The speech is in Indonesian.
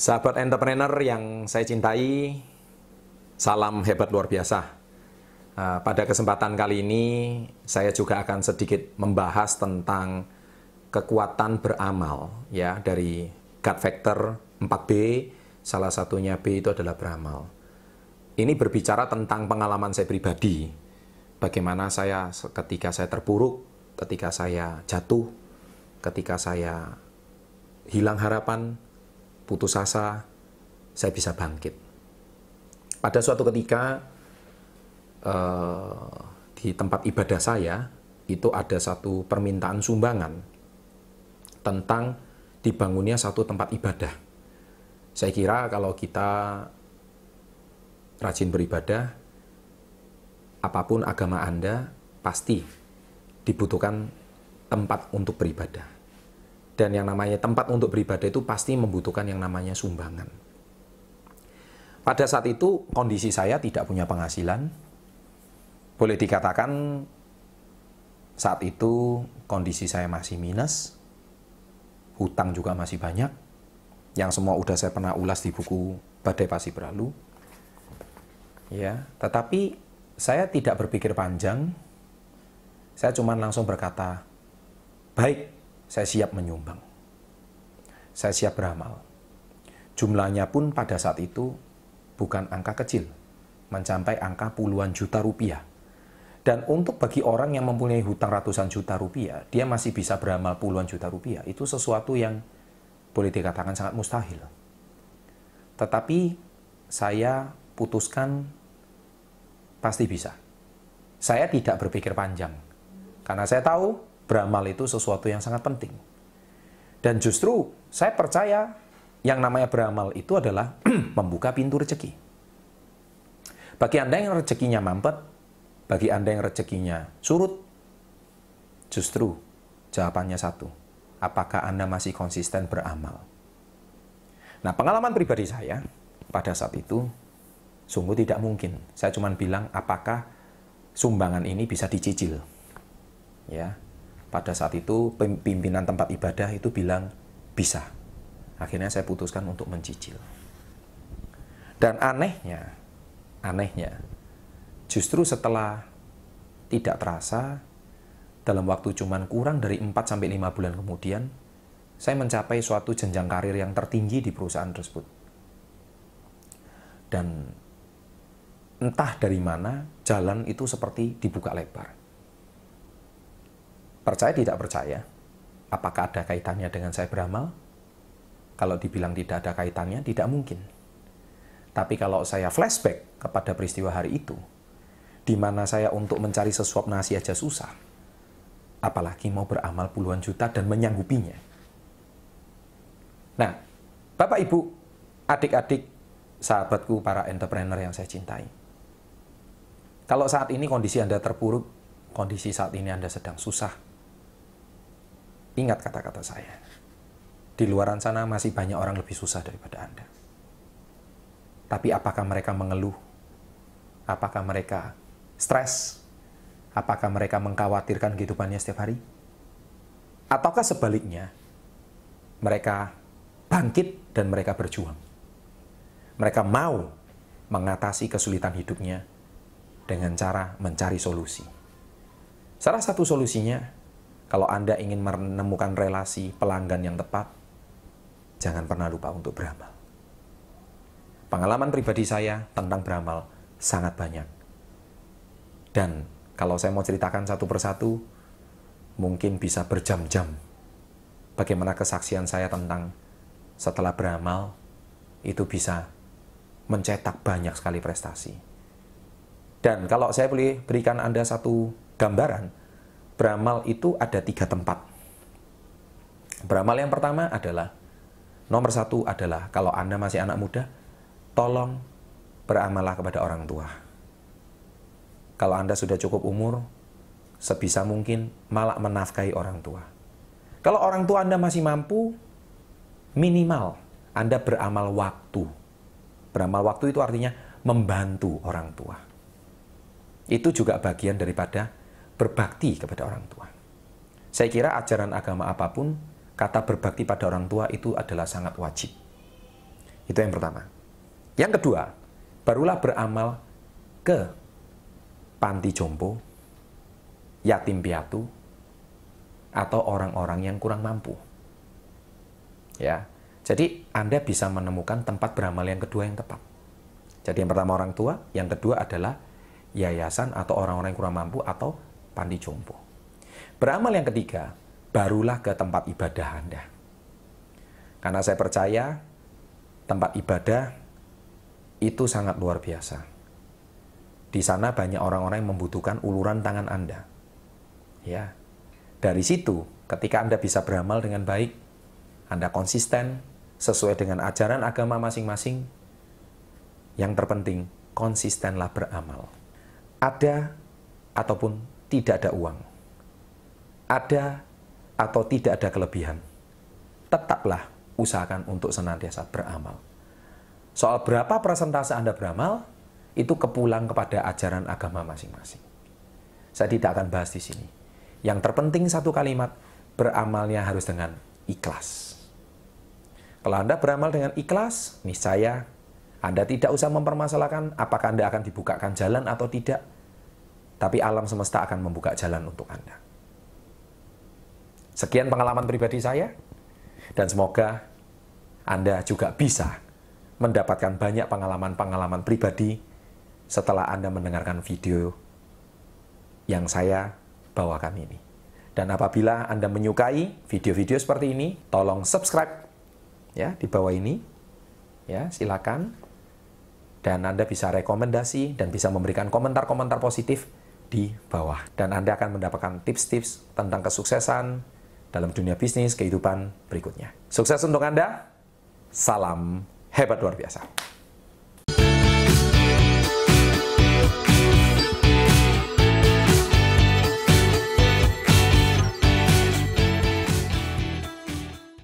Sahabat entrepreneur yang saya cintai, salam hebat luar biasa. Uh, pada kesempatan kali ini, saya juga akan sedikit membahas tentang kekuatan beramal ya dari gut factor 4B, salah satunya B itu adalah beramal. Ini berbicara tentang pengalaman saya pribadi. Bagaimana saya ketika saya terpuruk, ketika saya jatuh, ketika saya hilang harapan, putus asa, saya bisa bangkit. Pada suatu ketika uh, di tempat ibadah saya itu ada satu permintaan sumbangan tentang dibangunnya satu tempat ibadah. Saya kira kalau kita rajin beribadah, apa pun agama Anda pasti dibutuhkan tempat untuk beribadah. Dan yang namanya tempat untuk beribadah itu pasti membutuhkan yang namanya sumbangan. Pada saat itu kondisi saya tidak punya penghasilan. Boleh dikatakan saat itu kondisi saya masih minus. Hutang juga masih banyak. Yang semua udah saya pernah ulas di buku Badai Pasti Berlalu. Ya, tetapi saya tidak berpikir panjang. Saya cuma langsung berkata, "Baik, saya siap menyumbang. Saya siap beramal. Jumlahnya pun pada saat itu bukan angka kecil, mencapai angka puluhan juta rupiah. Dan untuk bagi orang yang mempunyai hutang ratusan juta rupiah, dia masih bisa beramal puluhan juta rupiah. Itu sesuatu yang boleh dikatakan sangat mustahil. Tetapi saya putuskan pasti bisa. Saya tidak berpikir panjang. Karena saya tahu beramal itu sesuatu yang sangat penting. Dan justru saya percaya yang namanya beramal itu adalah membuka pintu rezeki. Bagi Anda yang rezekinya mampet, bagi Anda yang rezekinya surut, justru jawabannya satu. Apakah Anda masih konsisten beramal? Nah, pengalaman pribadi saya pada saat itu sungguh tidak mungkin. Saya cuma bilang apakah sumbangan ini bisa dicicil. Ya, pada saat itu pimpinan tempat ibadah itu bilang bisa. Akhirnya saya putuskan untuk mencicil. Dan anehnya, anehnya, justru setelah tidak terasa, dalam waktu cuman kurang dari 4 sampai 5 bulan kemudian, saya mencapai suatu jenjang karir yang tertinggi di perusahaan tersebut. Dan entah dari mana jalan itu seperti dibuka lebar. Percaya tidak percaya, apakah ada kaitannya dengan saya beramal? Kalau dibilang tidak ada kaitannya, tidak mungkin. Tapi kalau saya flashback kepada peristiwa hari itu, di mana saya untuk mencari sesuap nasi aja susah, apalagi mau beramal puluhan juta dan menyanggupinya. Nah, Bapak Ibu, adik-adik, sahabatku, para entrepreneur yang saya cintai. Kalau saat ini kondisi Anda terpuruk, kondisi saat ini Anda sedang susah, Ingat kata-kata saya. Di luaran sana masih banyak orang lebih susah daripada Anda. Tapi apakah mereka mengeluh? Apakah mereka stres? Apakah mereka mengkhawatirkan kehidupannya setiap hari? Ataukah sebaliknya, mereka bangkit dan mereka berjuang. Mereka mau mengatasi kesulitan hidupnya dengan cara mencari solusi. Salah satu solusinya kalau Anda ingin menemukan relasi pelanggan yang tepat, jangan pernah lupa untuk beramal. Pengalaman pribadi saya tentang beramal sangat banyak. Dan kalau saya mau ceritakan satu persatu, mungkin bisa berjam-jam. Bagaimana kesaksian saya tentang setelah beramal, itu bisa mencetak banyak sekali prestasi. Dan kalau saya boleh berikan Anda satu gambaran, beramal itu ada tiga tempat. Beramal yang pertama adalah, nomor satu adalah kalau Anda masih anak muda, tolong beramallah kepada orang tua. Kalau Anda sudah cukup umur, sebisa mungkin malah menafkahi orang tua. Kalau orang tua Anda masih mampu, minimal Anda beramal waktu. Beramal waktu itu artinya membantu orang tua. Itu juga bagian daripada berbakti kepada orang tua. Saya kira ajaran agama apa pun, kata berbakti pada orang tua itu adalah sangat wajib. Itu yang pertama. Yang kedua, barulah beramal ke panti jompo, yatim piatu, atau orang-orang yang kurang mampu. Ya. Jadi Anda bisa menemukan tempat beramal yang kedua yang tepat. Jadi yang pertama orang tua, yang kedua adalah yayasan atau orang-orang yang kurang mampu atau panti jompo. Beramal yang ketiga, barulah ke tempat ibadah Anda. Karena saya percaya tempat ibadah itu sangat luar biasa. Di sana banyak orang-orang yang membutuhkan uluran tangan Anda. Ya. Dari situ, ketika Anda bisa beramal dengan baik, Anda konsisten sesuai dengan ajaran agama masing-masing. Yang terpenting, konsistenlah beramal. Ada ataupun tidak ada uang. Ada atau tidak ada kelebihan. Tetaplah usahakan untuk senantiasa beramal. Soal berapa persentase Anda beramal, itu kepulang kepada ajaran agama masing-masing. Saya tidak akan bahas di sini. Yang terpenting satu kalimat, beramalnya harus dengan ikhlas. Kalau Anda beramal dengan ikhlas, niscaya Anda tidak usah mempermasalahkan apakah Anda akan dibukakan jalan atau tidak, tapi alam semesta akan membuka jalan untuk Anda. Sekian pengalaman pribadi saya, dan semoga Anda juga bisa mendapatkan banyak pengalaman-pengalaman pribadi setelah Anda mendengarkan video yang saya bawakan ini. Dan apabila Anda menyukai video-video seperti ini, tolong subscribe ya di bawah ini. Ya, silakan. Dan Anda bisa rekomendasi dan bisa memberikan komentar-komentar positif di bawah. Dan Anda akan mendapatkan tips-tips tentang kesuksesan, dalam dunia bisnis kehidupan berikutnya. Sukses untuk Anda. Salam hebat luar biasa.